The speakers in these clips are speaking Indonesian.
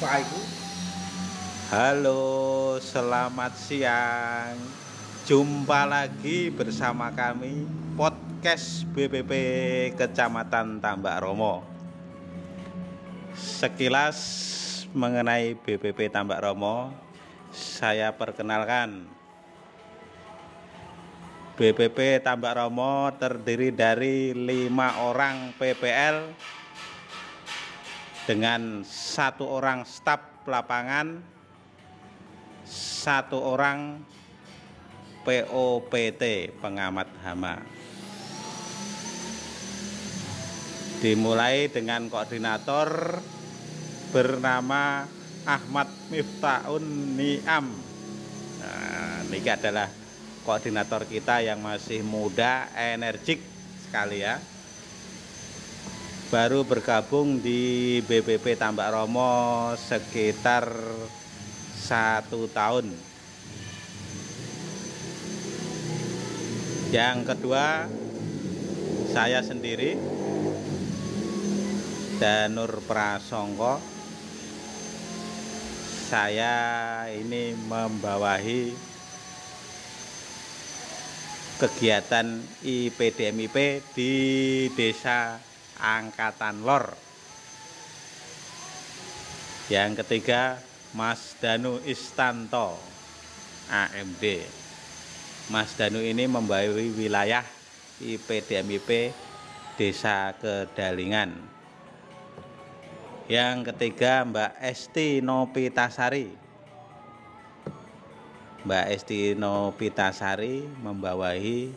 Pak Halo, selamat siang. Jumpa lagi bersama kami podcast BPP Kecamatan Tambak Romo. Sekilas mengenai BPP Tambak Romo, saya perkenalkan. BPP Tambak Romo terdiri dari lima orang PPL dengan satu orang staf lapangan, satu orang POPT pengamat hama. Dimulai dengan koordinator bernama Ahmad Miftaun Niam. Nah, ini adalah koordinator kita yang masih muda, energik sekali ya baru bergabung di BPP Tambak Romo sekitar satu tahun. Yang kedua, saya sendiri, Danur Prasongko. Saya ini membawahi kegiatan IPDMIP di Desa Angkatan Lor. Yang ketiga, Mas Danu Istanto, AMD. Mas Danu ini membawahi wilayah IPDMIP Desa Kedalingan. Yang ketiga, Mbak Esti Nopitasari. Mbak Esti Nopitasari membawahi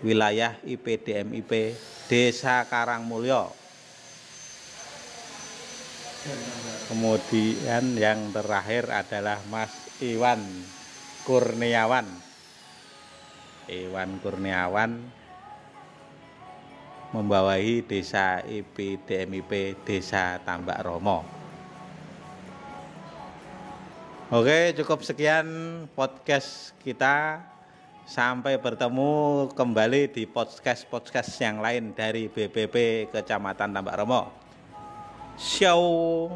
wilayah IPDMIP Desa Karangmulyo. Kemudian yang terakhir adalah Mas Iwan Kurniawan. Iwan Kurniawan membawahi Desa IPDMIP Desa Tambak Romo. Oke, cukup sekian podcast kita. Sampai bertemu kembali di podcast-podcast yang lain dari BPP Kecamatan Tambak Remo. Show.